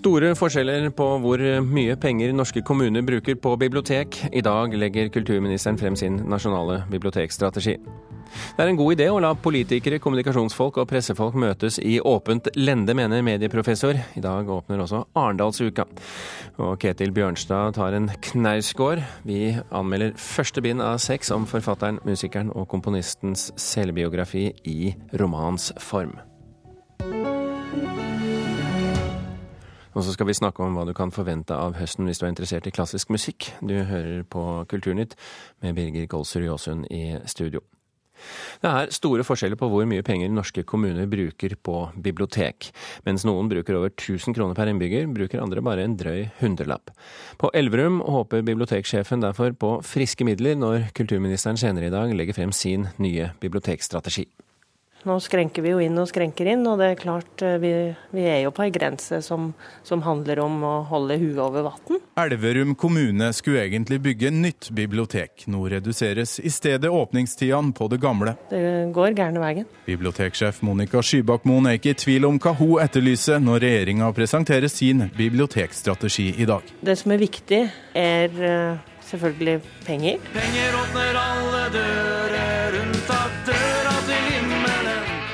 Store forskjeller på hvor mye penger norske kommuner bruker på bibliotek. I dag legger kulturministeren frem sin nasjonale bibliotekstrategi. Det er en god idé å la politikere, kommunikasjonsfolk og pressefolk møtes i åpent lende, mener medieprofessor. I dag åpner også Arendalsuka. Og Ketil Bjørnstad tar en knausgård. Vi anmelder første bind av seks om forfatteren, musikeren og komponistens selvbiografi i romans form. Og så skal vi snakke om hva du kan forvente av høsten hvis du er interessert i klassisk musikk. Du hører på Kulturnytt med Birger Kolsrud Jåsund i studio. Det er store forskjeller på hvor mye penger norske kommuner bruker på bibliotek. Mens noen bruker over 1000 kroner per innbygger, bruker andre bare en drøy hundrelapp. På Elverum håper biblioteksjefen derfor på friske midler når kulturministeren senere i dag legger frem sin nye bibliotekstrategi. Nå skrenker vi jo inn og skrenker inn, og det er klart eh, vi, vi er jo på ei grense som, som, handler om å holde huet over vann. Elverum kommune skulle egentlig bygge nytt bibliotek. Nå reduseres i stedet åpningstidene på det gamle. Det går gærne veien. Biblioteksjef Monica Skybakmoen er ikke i tvil om hva hun etterlyser når regjeringa presenterer sin bibliotekstrategi i dag. Det som er viktig, er eh, selvfølgelig penger. Penger åpner alle dører unntatt døra til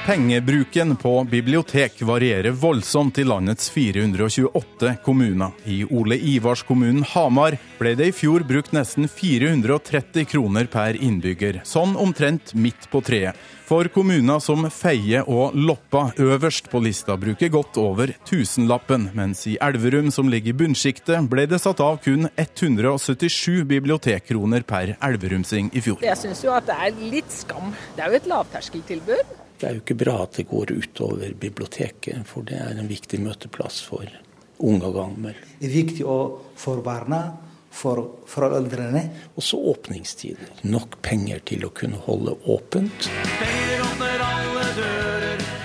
Pengebruken på bibliotek varierer voldsomt i landets 428 kommuner. I Ole Ivars-kommunen Hamar ble det i fjor brukt nesten 430 kroner per innbygger, sånn omtrent midt på treet. For kommuner som Feie og Loppa øverst på lista bruker godt over tusenlappen, mens i Elverum, som ligger i bunnsjiktet, ble det satt av kun 177 bibliotekkroner per elverumsing i fjor. Jeg syns jo at det er litt skam. Det er jo et lavterskeltilbud. Det er jo ikke bra at det går utover biblioteket, for det er en viktig møteplass for unge og gamle. Det er viktig for barna, for foreldrene. Også åpningstider. Nok penger til å kunne holde åpent.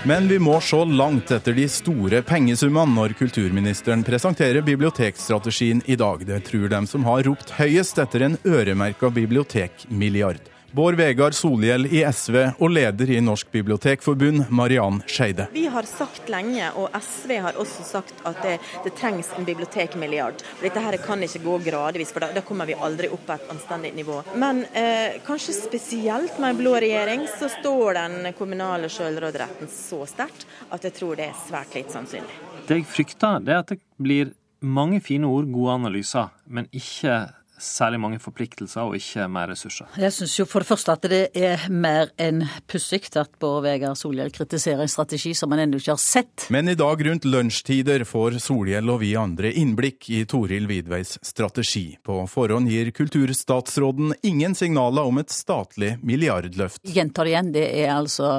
Men vi må se langt etter de store pengesummene når kulturministeren presenterer bibliotekstrategien i dag. Det tror dem som har ropt høyest etter en øremerka bibliotekmilliard. Bård Vegar Solhjell i SV og leder i Norsk bibliotekforbund, Mariann Skeide. Vi har sagt lenge, og SV har også sagt, at det, det trengs en bibliotekmilliard. Dette her kan ikke gå gradvis, for da, da kommer vi aldri opp på et anstendig nivå. Men eh, kanskje spesielt med en blå regjering, så står den kommunale selvråderetten så sterkt at jeg tror det er svært lite sannsynlig. Det jeg frykter, det er at det blir mange fine ord, gode analyser, men ikke særlig mange forpliktelser og ikke mer ressurser. Jeg syns jo for det første at det er mer enn pussig at Bård Vegar Solhjell kritiserer en strategi som han ennå ikke har sett. Men i dag rundt lunsjtider får Solhjell og vi andre innblikk i Toril Vidveis strategi. På forhånd gir kulturstatsråden ingen signaler om et statlig milliardløft. Gjentar igjen, det er altså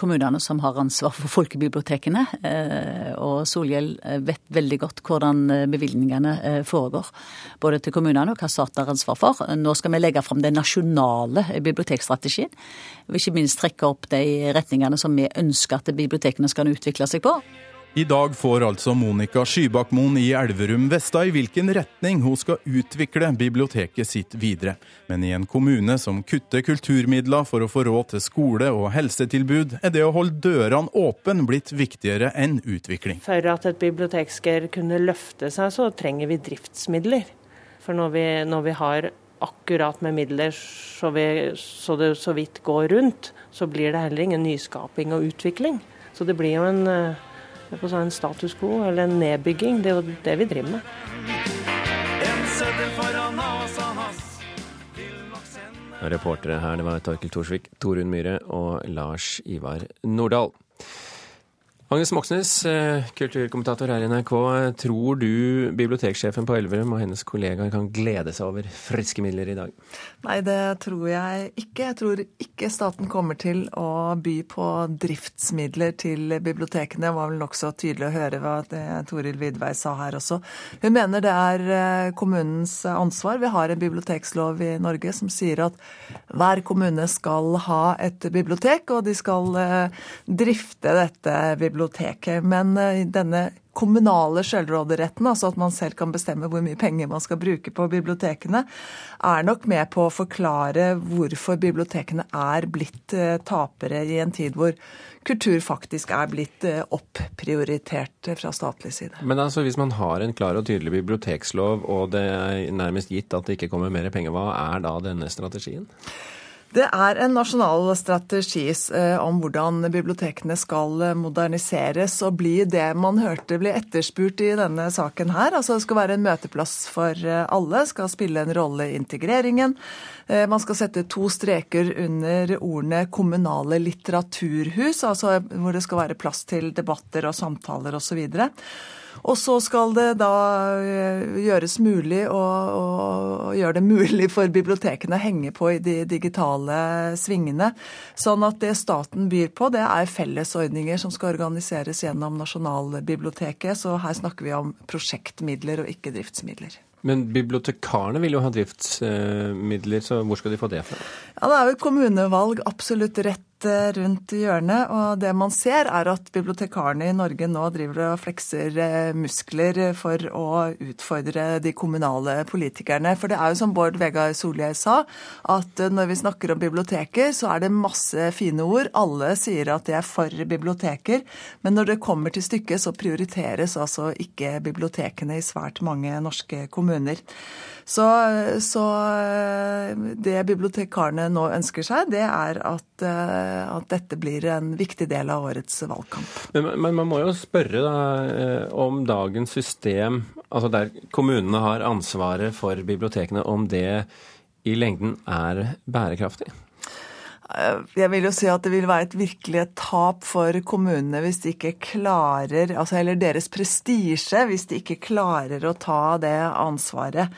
kommunene som har ansvar for folkebibliotekene. Eh, og Solhjell vet veldig godt hvordan bevilgningene eh, foregår. Både til kommunene og hva stat har ansvar for. Nå skal vi legge fram den nasjonale bibliotekstrategien. Og ikke minst trekke opp de retningene som vi ønsker at bibliotekene skal utvikle seg på. I dag får altså Monica Skybakmoen i Elverum Vesta i hvilken retning hun skal utvikle biblioteket sitt videre. Men i en kommune som kutter kulturmidler for å få råd til skole og helsetilbud, er det å holde dørene åpne blitt viktigere enn utvikling. For at et bibliotek skal kunne løfte seg, så trenger vi driftsmidler. For når vi, når vi har akkurat med midler så, vi, så, det så vidt går rundt, så blir det heller ingen nyskaping og utvikling. Så det blir jo en, eh, en status quo, eller en nedbygging. Det er jo det vi driver med. Reportere her, det var Torkel Thorsvik, Torunn Myhre og Lars Ivar Nordahl. Agnes Moxnes, eh, kulturkommentator her i NRK. Tror du biblioteksjefen på Elverum og hennes kollegaer kan glede seg over friske midler i dag? Nei, det tror jeg ikke. Jeg tror ikke staten kommer til å by på driftsmidler til bibliotekene. Det var vel nokså tydelig å høre hva Toril Vidvei sa her også. Hun mener det er eh, kommunens ansvar. Vi har en bibliotekslov i Norge som sier at hver kommune skal ha et bibliotek, og de skal eh, drifte dette biblioteket biblioteket. Men denne kommunale selvråderetten, altså at man selv kan bestemme hvor mye penger man skal bruke på bibliotekene, er nok med på å forklare hvorfor bibliotekene er blitt tapere i en tid hvor kultur faktisk er blitt opprioritert fra statlig side. Men altså, hvis man har en klar og tydelig bibliotekslov, og det er nærmest gitt at det ikke kommer mer penger, hva er da denne strategien? Det er en nasjonal strategi eh, om hvordan bibliotekene skal moderniseres og bli det man hørte bli etterspurt i denne saken her. Altså det skal være en møteplass for eh, alle, skal spille en rolle i integreringen. Eh, man skal sette to streker under ordene kommunale litteraturhus, altså hvor det skal være plass til debatter og samtaler osv. Og, så skal det da eh, gjøres mulig å, gjøre det mulig for bibliotekene å henge på i de digitale svingene. Sånn at det staten byr på, det er fellesordninger som skal organiseres gjennom Nasjonalbiblioteket. Så her snakker vi om prosjektmidler og ikke driftsmidler. Men bibliotekarene vil jo ha driftsmidler, så hvor skal de få det fra? Ja, Det er jo kommunevalg absolutt rett rundt hjørnet. Og det man ser, er at bibliotekarene i Norge nå driver og flekser eh, muskler for å utfordre de kommunale politikerne. For det er jo som Bård Vegar Solhjell sa, at når vi snakker om biblioteker, så er det masse fine ord. Alle sier at de er for biblioteker. Men når det kommer til stykket, så prioriteres altså ikke bibliotekene i svært mange norske kommuner. Så, så, eh, det bibliotekarene nå ønsker seg, det er at, eh, at, dette blir en viktig del av årets valgkamp. Men, men man må jo spørre da, eh, om dagens system, altså der kommunene har ansvaret for bibliotekene, om det i lengden er bærekraftig? Jeg vil jo si at det vil være et virkelig tap for kommunene hvis de ikke klarer, altså eller deres prestisje, hvis de ikke klarer å ta det ansvaret.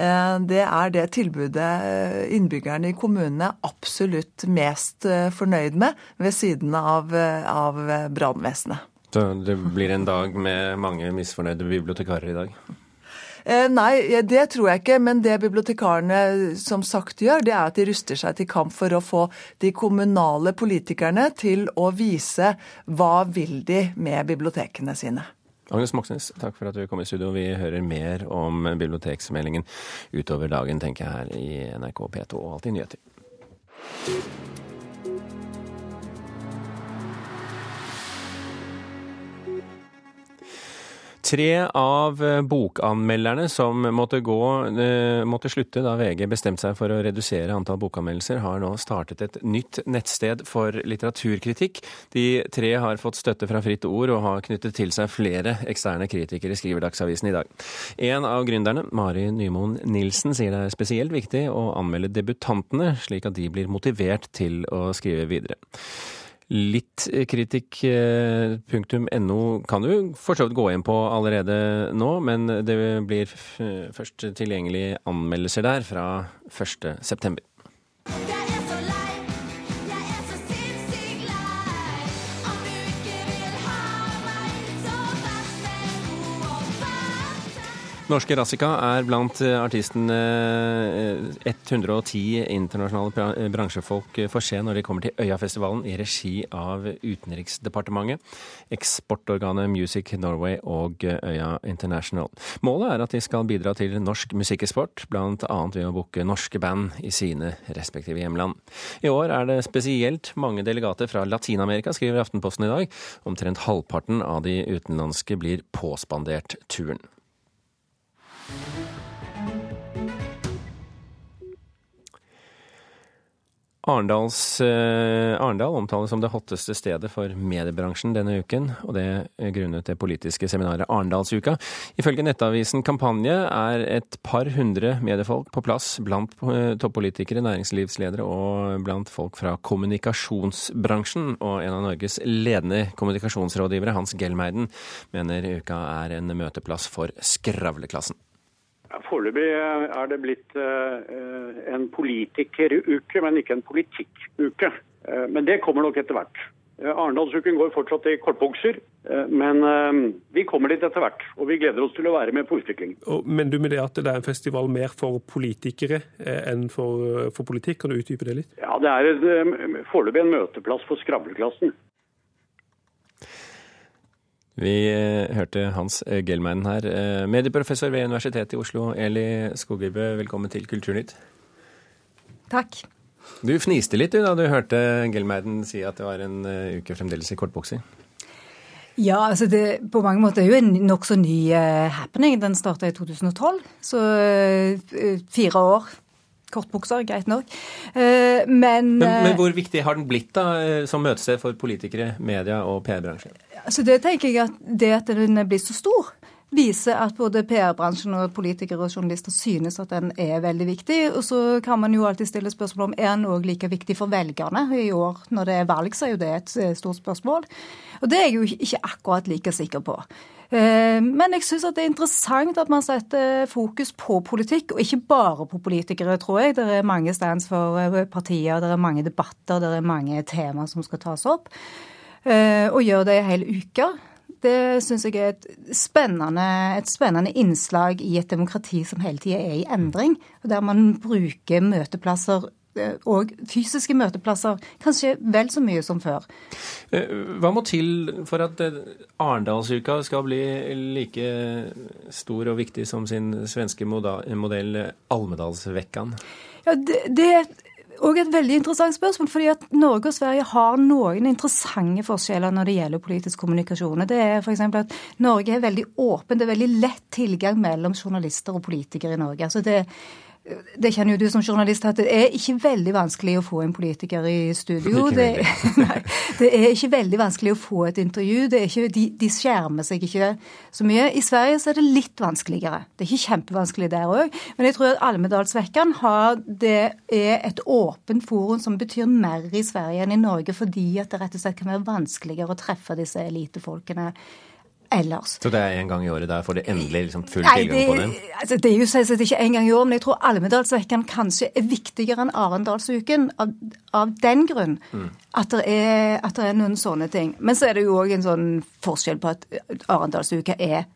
Eh, det er det tilbudet eh, innbyggerne i kommunene er absolutt mest eh, fornøyd med, ved siden av, av brannvesenet. Så det blir en dag med mange misfornøyde bibliotekarer i dag? Nei, det tror jeg ikke. Men det bibliotekarene som sagt gjør, det er at de ruster seg til kamp for å få de kommunale politikerne til å vise hva vil de med bibliotekene sine. Agnes Moxnes, takk for at du kom i studio. Vi hører mer om biblioteksmeldingen utover dagen, tenker jeg, her i NRK P2 og Alltid nyheter. Tre av eh, bokanmelderne som måtte, gå, eh, måtte slutte da VG bestemte seg for å redusere antall bokanmeldelser, har nå startet et nytt nettsted for litteraturkritikk. De tre har fått støtte fra Fritt Ord og har knyttet til seg flere eksterne kritikere, skriver Dagsavisen i dag. En av gründerne, Mari Nymoen Nilsen, sier det er spesielt viktig å anmelde debutantene, slik at de blir motivert til å skrive videre. Littkritikk.no kan du for så vidt gå inn på allerede nå, men det blir først tilgjengelig anmeldelser der fra 1. Norske Rassika er blant eh, artistene 110 eh, internasjonale eh, bransjefolk får se når de kommer til Øyafestivalen i regi av Utenriksdepartementet, eksportorganet Music Norway og Øya International. Målet er at de skal bidra til norsk musikkesport, bl.a. ved å booke norske band i sine respektive hjemland. I år er det spesielt mange delegater fra Latin-Amerika, skriver Aftenposten i dag. Omtrent halvparten av de utenlandske blir påspandert turen. Arendals, eh, Arendal omtales som det hotteste stedet for mediebransjen denne uken, og det grunnet det politiske seminaret Arendalsuka. Ifølge nettavisen Kampanje er et par hundre mediefolk på plass blant eh, toppolitikere, næringslivsledere og blant folk fra kommunikasjonsbransjen. Og en av Norges ledende kommunikasjonsrådgivere, Hans Gelmeiden, mener uka er en møteplass for skravleklassen. Foreløpig eh, er det blitt eh, en politikeruke, men ikke en politikkuke. Eh, men det kommer nok etter hvert. Arendalsuken går fortsatt i kortbukser, men vi kommer dit etter hvert. Og vi gleder oss til å være med på utvikling. Men du med det at det er en festival mer for politikere enn for, for politikk, kan du utdype det litt? Ja, det er foreløpig en møteplass for skravleklassen. Vi eh, hørte Hans Gelmeinen her. Eh, medieprofessor ved Universitetet i Oslo, Eli Skogibø, velkommen til Kulturnytt. Takk. Du fniste litt du, da du hørte Gelmeiden si at det var en uh, uke fremdeles i kortbukser. Ja, altså det på mange måter er jo en nokså ny happening. Den starta i 2012, så fire år. Kortbukser, greit nok. Men, men, men, hvor viktig har den blitt da, som møtested for politikere, media og PR-bransjen? Altså det tenker jeg at det at den er blitt så stor, viser at både PR-bransjen og politikere og journalister synes at den er veldig viktig. Og så kan man jo alltid stille spørsmål om er den òg like viktig for velgerne. I år når det er valg, så er jo det et eh, stort spørsmål. Og det er jeg jo ikke akkurat like sikker på. Eh, men jeg syns det er interessant at man setter fokus på politikk, og ikke bare på politikere, tror jeg. Det er mange stands for eh, partier, det er mange debatter, det er mange temaer som skal tas opp. Og gjør det en hel uke. Det syns jeg er et spennende, et spennende, innslag i et demokrati som hele tida er i endring. Der man bruker møteplasser eh, og fysiske møteplasser kanskje vel så mye som før. Eh, hva må til for at eh, Arendalsuka skal bli like stor og viktig som sin svenske modell Almedalsvekkan? Ja, det, det og et veldig interessant spørsmål, fordi at Norge og Sverige har noen interessante forskjeller når det gjelder politisk kommunikasjon. Det er f.eks. at Norge er veldig åpen. Det er veldig lett tilgang mellom journalister og politikere i Norge. Altså det det kjenner jo du som journalist at det er ikke veldig vanskelig å få en politiker i studio. Det, nei, det, er ikke veldig vanskelig å få et intervju. Ikke, de, de, skjermer seg ikke så mye. I Sverige så er det litt vanskeligere. Det er ikke kjempevanskelig der òg. Men jeg tror at Almedalsvekkan er et åpent forum som betyr mer i Sverige enn i Norge, fordi at det rett og slett kan være vanskeligere å treffe disse elitefolkene ellers. Så det er en gang i året der får de endelig liksom full Nei, tilgang på den? Altså, det er jo selvsagt ikke en gang i året, men jeg tror Almedalsvekkan kanskje er viktigere enn Arendalsuken av, av den grunn. Mm. At, det er, at, det er, noen sånne ting. Men så er det jo òg en sånn forskjell på at Arendalsuka er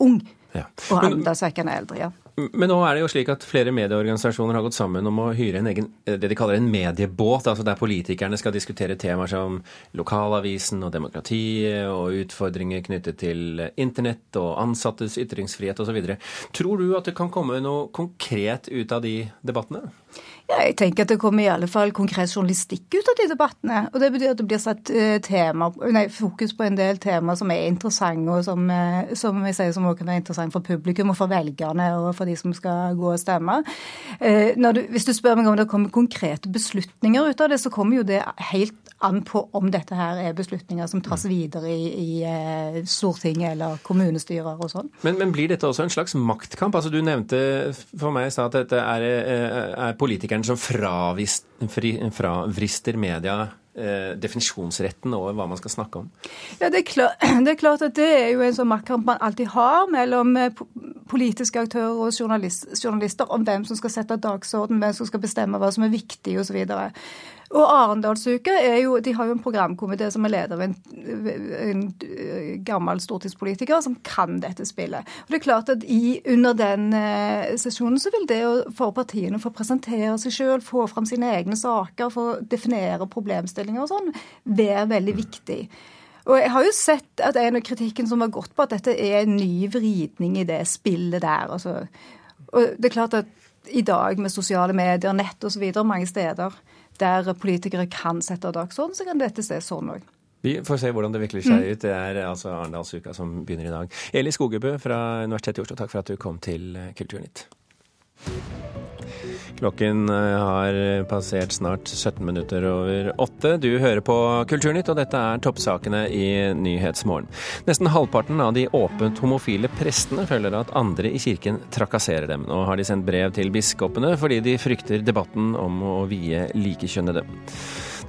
ung. Ja. Og Arendalsvekkan er eldre, ja. Men nå er det jo slik at flere medieorganisasjoner har gått sammen om å hyre en egen, eh, det de kaller en mediebåt, altså der politikerne skal diskutere temaer som lokalavisen og demokratiet og utfordringer knyttet til internett og ansattes ytringsfrihet osv. Tror du at det kan komme noe konkret ut av de debattene? Ja, jeg tenker at det kommer i alle fall konkret journalistikk ut av de debattene. Og det betyr at det blir satt eh, tema, nei, fokus på en del temaer som er interessante, og som, eh, som jeg sier, som også kan være interessante for publikum og for velgerne og for de som skal gå og stemme. Eh, du, hvis du spør meg om det kommer konkrete beslutninger ut av det, så kommer jo det helt an på om dette her er beslutninger som tas videre i, i Stortinget eller kommunestyrer og sånn. Men, men, blir dette også en slags maktkamp? Altså Du nevnte for meg sa at dette er, er politikerne som fravrister media eh, definisjonsretten over hva man skal snakke om? Ja, det er, klart, det er, klart, at det er jo en sånn maktkamp man alltid har mellom eh, politiske aktører og journalist, journalister om hvem som skal sette dagsorden, hvem som skal bestemme hva som er viktig osv. Og Arendalsuka er jo, de har jo en programkomité som er leder av en, en, gammel stortingspolitiker som kan dette spillet. Og det er klart at i, Under den eh, sesjonen så vil det få partiene få presentere seg sjøl, få fram sine egne saker, få definere problemstillinger og sånn, være veldig viktig. Og jeg har jo sett at en av kritikken som har gått på at dette er en ny vridning i det spillet der. Altså. Og det er klart at i dag med sosiale medier, nett osv. mange steder der politikere kan sette dagsorden, så kan dette se sånn òg. Vi får se hvordan det virkelig seg ut. Det er altså Arendalsuka som begynner i dag. Eli Skogebø fra Universitetet i Oslo, takk for at du kom til Kulturnytt. Klokken eh, har passert snart 17 minutter over åtte. Du hører på Kulturnytt, og dette er toppsakene i Nyhetsmorgen. Nesten halvparten av de åpent homofile prestene føler at andre i kirken trakasserer dem. Nå har de sendt brev til biskopene fordi de frykter debatten om å vie likekjønnede.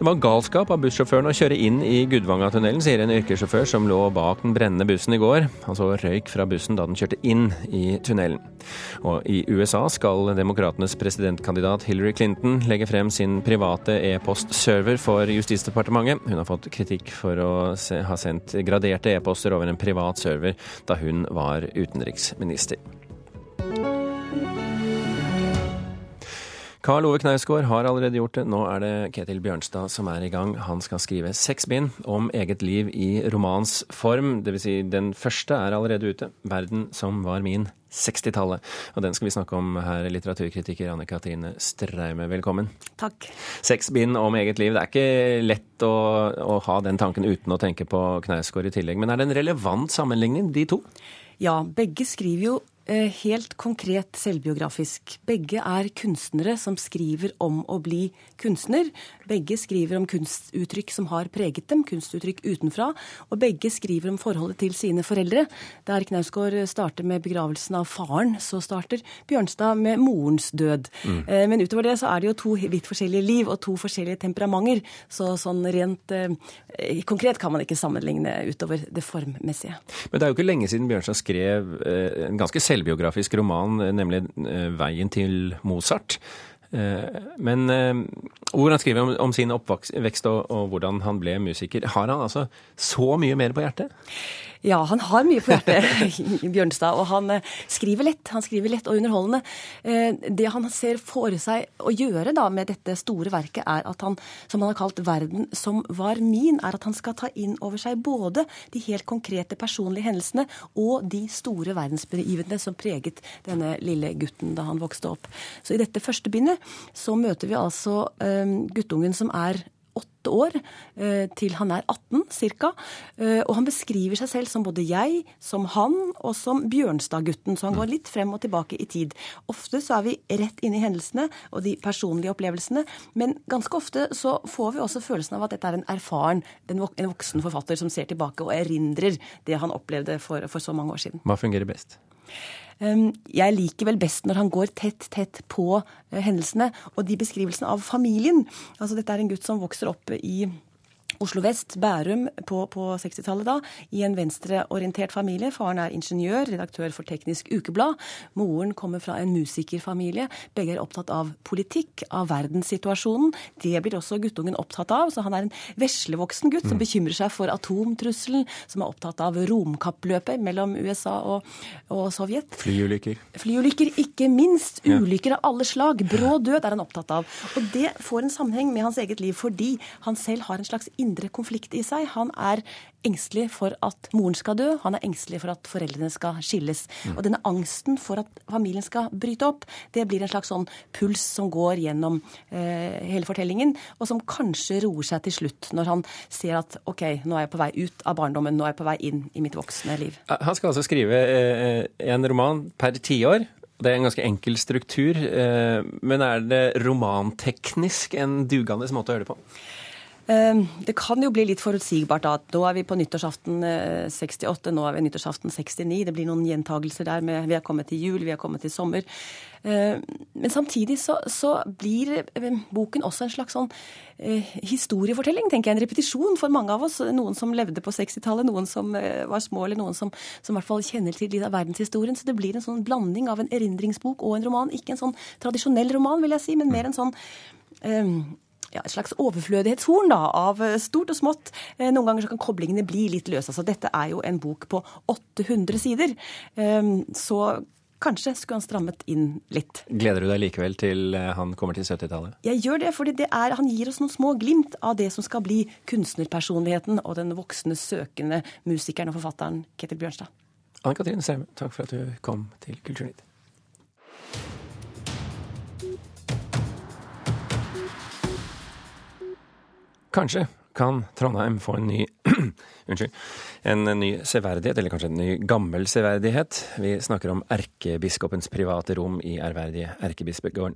Det var galskap av bussjåføren å kjøre inn i Gudvangatunnelen, sier en yrkessjåfør som lå bak den brennende bussen i går. Han så røyk fra bussen da den kjørte inn i tunnelen. Og i USA skal demokratenes presidentkandidat Hillary Clinton legge frem sin private e-postserver for Justisdepartementet. Hun har fått kritikk for å ha sendt graderte e-poster over en privat server da hun var utenriksminister. Karl Ove Knausgård har allerede gjort det. Nå er det Ketil Bjørnstad som er i gang. Han skal skrive seks bind om eget liv i romans form. Dvs. Si den første er allerede ute. 'Verden som var min'. 60-tallet. Og den skal vi snakke om her, litteraturkritiker Anne Katrine Straume. Velkommen. Takk. Seks bind om eget liv. Det er ikke lett å, å ha den tanken uten å tenke på Knausgård i tillegg. Men er det en relevant sammenligning, de to? Ja, begge skriver jo helt konkret selvbiografisk. Begge er kunstnere som skriver om å bli kunstner. Begge skriver om kunstuttrykk som har preget dem, kunstuttrykk utenfra. Og begge skriver om forholdet til sine foreldre. Der Knausgård starter med begravelsen av faren, så starter Bjørnstad med morens død. Mm. Eh, men utover det så er det jo to vidt forskjellige liv og to forskjellige temperamenter. Så sånn rent eh, konkret kan man ikke sammenligne utover det formmessige. Men det er jo ikke lenge siden Bjørnstad skrev eh, en ganske selv selvbiografisk roman, nemlig eh, 'Veien til Mozart'. Eh, men eh, hvor han skriver om, om sin oppvekst og, og, hvordan han ble musiker. Har han altså så mye mer på hjertet? Ja, han har mye på hjertet, Bjørnstad. Og han eh, skriver lett. Han skriver lett og underholdende. Eh, det han ser for seg å gjøre da med dette store verket, er at han, som han har kalt 'Verden som var min', er at han skal ta inn over seg både de helt konkrete personlige hendelsene og de store verdensbegivenhetene som preget denne lille gutten da han vokste opp. Så i dette første bindet så møter vi altså um, guttungen som er åtte år, eh, til han er 18 ca. Eh, og han beskriver seg selv som både jeg, som han og som Bjørnstad-gutten. Så han går litt frem og tilbake i tid. Ofte så er vi rett inne i hendelsene og de personlige opplevelsene, men ganske ofte så får vi også følelsen av at dette er en erfaren, en voksen forfatter som ser tilbake og erindrer det han opplevde for, for så mange år siden. Hva fungerer best? Ehm, jeg liker vel best når han går tett, tett på eh, hendelsene. Og de beskrivelsene av familien. Altså dette er en gutt som vokser opp i Oslo vest, Bærum på, på 60-tallet da, i en venstreorientert familie. Faren er ingeniør, redaktør for Teknisk Ukeblad. Moren kommer fra en musikerfamilie. Begge er opptatt av politikk, av verdenssituasjonen. Det blir også guttungen opptatt av. Så han er en veslevoksen gutt som mm. bekymrer seg for atomtrusselen, som er opptatt av romkappløpet mellom USA og, og Sovjet. Flyulykker. Flyulykker, ikke minst. Ulykker av alle slag. Brå død er han opptatt av. Og det får en sammenheng med hans eget liv, fordi han selv har en slags indre konflikt i seg. Han er engstelig for at moren skal dø, han er engstelig for at foreldrene skal skilles. Mm. Og denne angsten for at familien skal bryte opp, det blir en slags sånn puls som går gjennom eh, hele fortellingen, og som kanskje roer seg til slutt når han ser at OK, nå er jeg på vei ut av barndommen, nå er jeg på vei inn i mitt voksne liv. Han skal altså skrive eh, en roman per tiår. Det er en ganske enkel struktur, eh, men er det romanteknisk en dugende måte å gjøre det på? Ehm, det kan jo bli litt forutsigbart da, nå er vi på nyttårsaften 68, eh, nå er vi nyttårsaften 69. Det blir noen gjentagelser der med vi har kommet til jul, vi har kommet til sommer. Ehm, men samtidig så, så blir eh, boken også en slags sånn eh, historiefortelling, tenker jeg. En repetisjon for mange av oss. Noen som levde på 60-tallet, noen som var små, eller noen som, som, i hvert fall kjenner til litt av verdenshistorien. Så det blir en sånn blanding av en erindringsbok og en roman. Ikke en sånn tradisjonell roman, vil jeg si, men mer en sånn um, ja, et slags overflødighetshorn da, av eh, stort og smått. Eh, noen ganger så kan koblingene bli litt løse. Altså, dette er jo en bok på 800 sider. Ehm, så Kanskje skulle han strammet inn litt. Gleder du deg likevel til eh, han kommer til 70-tallet? Jeg gjør det, fordi det er, han gir oss noen små glimt av det som skal bli kunstnerpersonligheten og den voksne, søkende musikeren og forfatteren Ketil Bjørnstad. Anne Katrine Straume, takk for at du kom til Kulturnytt. Kanskje kan Trondheim få en ny Unnskyld. En ny severdighet, eller kanskje en ny gammel severdighet. Vi snakker om erkebiskopens private rom i ærverdige Erkebispegården.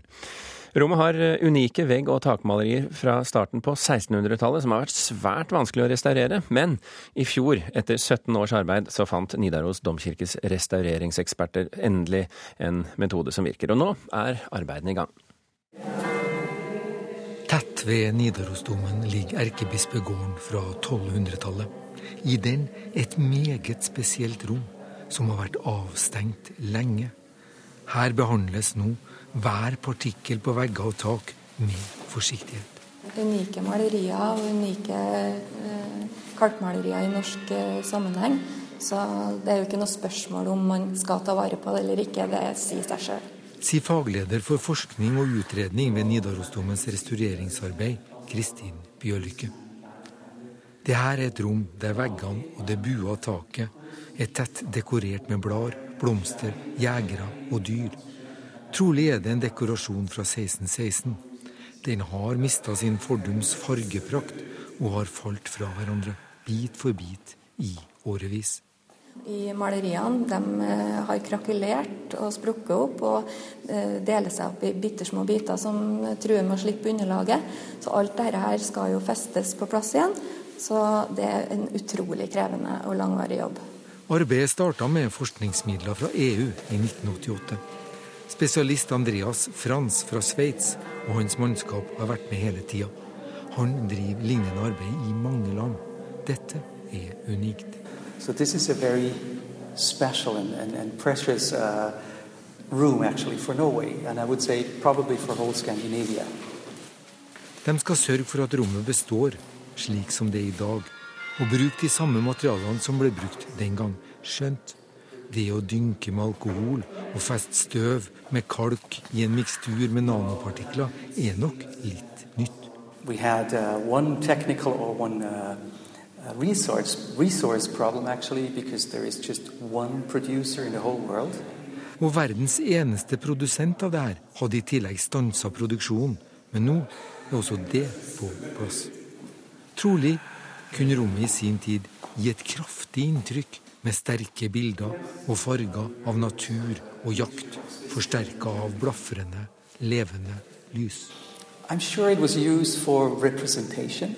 Rommet har unike vegg- og takmalerier fra starten på 1600-tallet som har vært svært vanskelig å restaurere, men i fjor, etter 17 års arbeid, så fant Nidaros domkirkes restaureringseksperter endelig en metode som virker. Og nå er arbeidene i gang. Tett ved Nidarosdomen ligger erkebispegården fra 1200-tallet. I den et meget spesielt rom som har vært avstengt lenge. Her behandles nå hver partikkel på vegger og tak med forsiktighet. Unike malerier og unike eh, kalkmalerier i norsk eh, sammenheng. Så det er jo ikke noe spørsmål om man skal ta vare på det eller ikke. Det sier seg sjøl. Sier fagleder for forskning og utredning ved Nidarosdomens restaureringsarbeid, Kristin Bjørlykke. Det her er et rom der veggene og det bua taket er tett dekorert med blader, blomster, jegere og dyr. Trolig er det en dekorasjon fra 1616. Den har mista sin fordums fargeprakt og har falt fra hverandre, bit for bit, i årevis. I maleriene de eh, har krakelert og sprukket opp og eh, deler seg opp i bitte små biter som truer med å slippe underlaget. Så alt dette her skal jo festes på plass igjen. Så det er en utrolig krevende og langvarig jobb. Arbeidet starta med forskningsmidler fra EU i 1988. Spesialist Andreas Frans fra Sveits og hans mannskap har vært med hele tida. Han driver lignende arbeid i mange land. Dette er unikt. So this is a very special and, and, and precious uh, room actually for Norway, and I would say probably for whole Scandinavia. De skal sørge for at rommet består slik som det er i dag, og bruke de samme materialene som ble brukt den gang. Skjønt det å dynke med alkohol og feste støv med kalk i en mikstur med nanopartikler er nok litt nytt. We had uh, one technical or one uh, resource resource problem actually because there is just one producer in the whole world. Og verdens eneste produsent av det her hadde i tillegg stansa produksjonen. Men nå er også det på plass. Trolig kunne rommet i sin tid gi et kraftig inntrykk med sterke bilder og farger av natur og jakt, forsterka av blafrende, levende lys. I'm sure it was used for representation.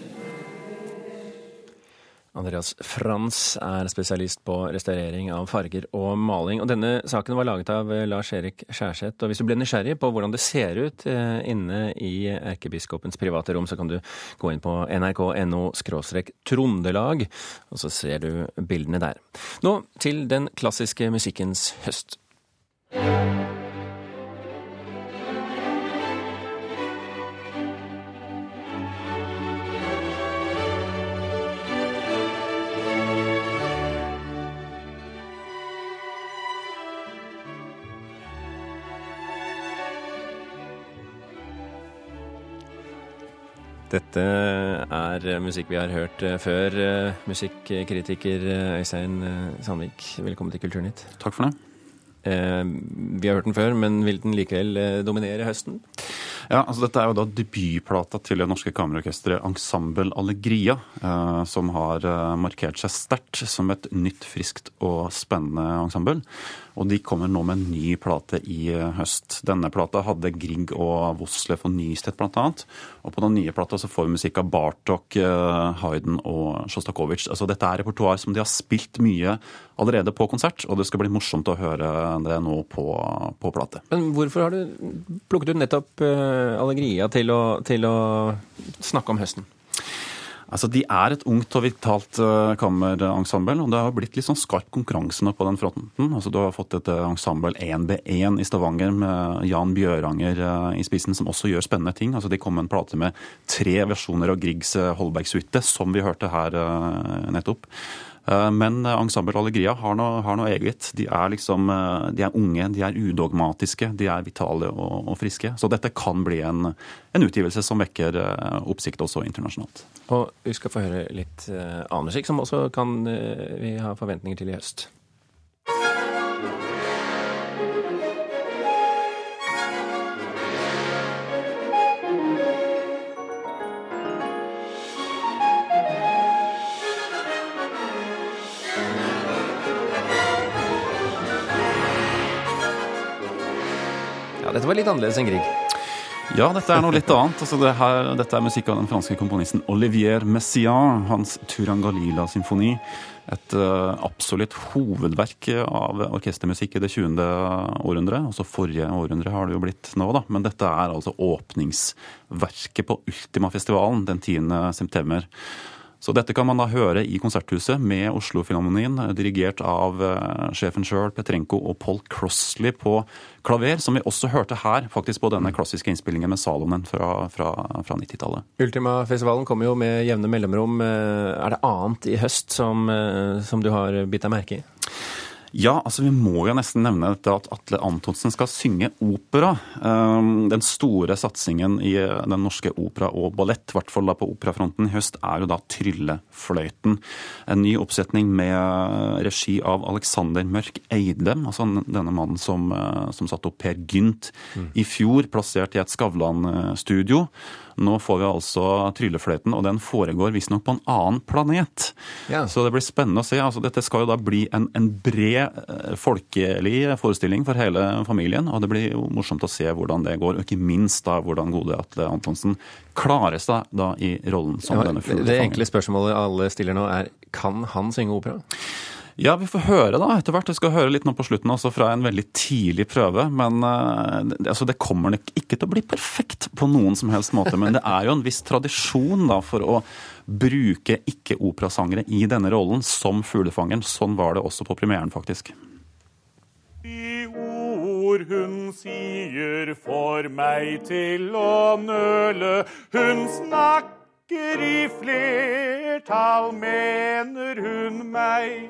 Andreas Frans er spesialist på restaurering av farger og maling. og Denne saken var laget av eh, Lars-Erik Skjærseth. og Hvis du ble nysgjerrig på hvordan det ser ut eh, inne i erkebiskopens private rom, så kan du gå inn på nrk.no trondelag, og så ser du bildene der. Nå til den klassiske musikkens høst. Dette er musikk vi har hørt eh, før. Eh, musikkritiker eh, Øystein Sandvik, velkommen til Kulturnytt. Takk for det. Vi har hørt den før, men vil den likevel dominere høsten? Ja, altså Dette er jo da debutplata til det norske kammerorkesteret Ensemble Allegria, som har markert seg sterkt som et nytt, friskt og spennende ensemble. Og de kommer nå med en ny plate i eh, høst. Denne plata hadde Grieg og Voslev og Nystedt bl.a. Og på den nye plata så får vi musikk av Bartok, eh, Hayden og Sjostakovitsj. Altså dette er repertoar som de har spilt mye allerede på konsert, og det skal bli morsomt å høre det nå på, på plate. Men hvorfor har du plukket ut nettopp uh, Allegria til å, til å snakke om høsten? Altså, De er et ungt og vitalt uh, kammerensemble, og det har blitt litt sånn skarp konkurranse nå på den fronten. Altså, Du har fått et uh, ensemble 1B1 i Stavanger med Jan Bjøranger i spissen, som også gjør spennende ting. Altså, De kom med en plate med tre versjoner av Griegs Holberg-suite, som vi hørte her nettopp. Eh, men Ensemble Allegria har noe, har noe, eget. De er liksom, eh, de er unge, de er udogmatiske, de er vitale og, og friske. Så dette kan bli en, en, utgivelse som vekker eh, oppsikt også internasjonalt. Og vi skal få høre litt annen musikk som også kan vi ha forventninger til i høst. Dette var litt annerledes enn Grieg. Ja, dette er noe litt annet. Altså, det her, dette er musikk av den franske komponisten Olivier Messiaen. Hans Turangalila-symfoni. Et uh, absolutt hovedverk av orkestermusikk i det 20. århundret. Også forrige århundre har det jo blitt nå, da. Men dette er altså åpningsverket på Ultima-festivalen den 10. september. Så dette kan man da høre i Konserthuset med Oslo-filharmonien, dirigert av uh, sjefen sjøl, Petrenko, og Paul Crossley på klaver, som vi også hørte her, faktisk på denne klassiske innspillingen med Salonen fra, fra, fra 90-tallet. Ultima-festivalen kommer jo med jevne mellomrom. Eh, er det annet i høst som, uh, som du har bitt deg merke i? Ja, altså vi må jo nesten nevne dette at Atle Antonsen skal synge opera. Um, den store satsingen i Den norske opera og ballett, i hvert fall da på operafronten i høst, er jo da Tryllefløyten. En ny oppsetning med regi av Alexander Mørk Eidem, altså denne mannen som, uh, som satte opp Per Gynt mm. i fjor, plassert i et Skavlan-studio. Nå får vi altså Tryllefløyten, og den foregår visstnok på en annen planet. Ja. Så det blir spennende å se. Altså, dette skal jo da bli en, en bred eh, folkelig forestilling for hele familien. Og det blir jo morsomt å se hvordan det går, og ikke minst da hvordan gode Atle Antonsen klarer seg da i rollen som ja, denne fuglefangen. Det enkle spørsmålet alle stiller nå er kan han synge opera? Ja, vi får høre da etter hvert. Vi skal høre litt nå på slutten også fra en veldig tidlig prøve. Men uh, altså, det kommer nok ikke til å bli perfekt på noen som helst måte. Men det er jo en viss tradisjon da for å bruke ikke-operasangere i denne rollen som fuglefangeren. Sånn var det også på premieren, faktisk. De ord hun sier får meg til å nøle. Hun snakker i flertall, mener hun meg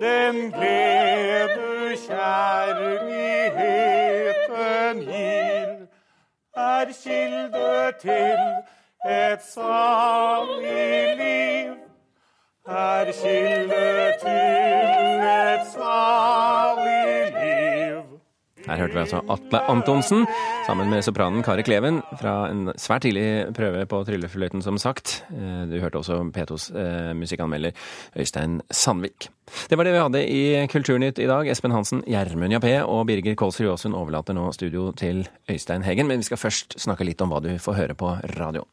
den glede kjærligheten gir, er kilde til et salig liv. Er kilde til et salig liv. Her hørte vi altså Atle Antonsen sammen med sopranen Kari Kleven fra en svært tidlig prøve på Tryllefløyten, som sagt. Eh, du hørte også P2s eh, musikkanmelder Øystein Sandvik. Det var det vi hadde i Kulturnytt i dag. Espen Hansen, Gjermund Jappé og Birger Kolsrud Aasund overlater nå studio til Øystein Heggen. Men vi skal først snakke litt om hva du får høre på radio.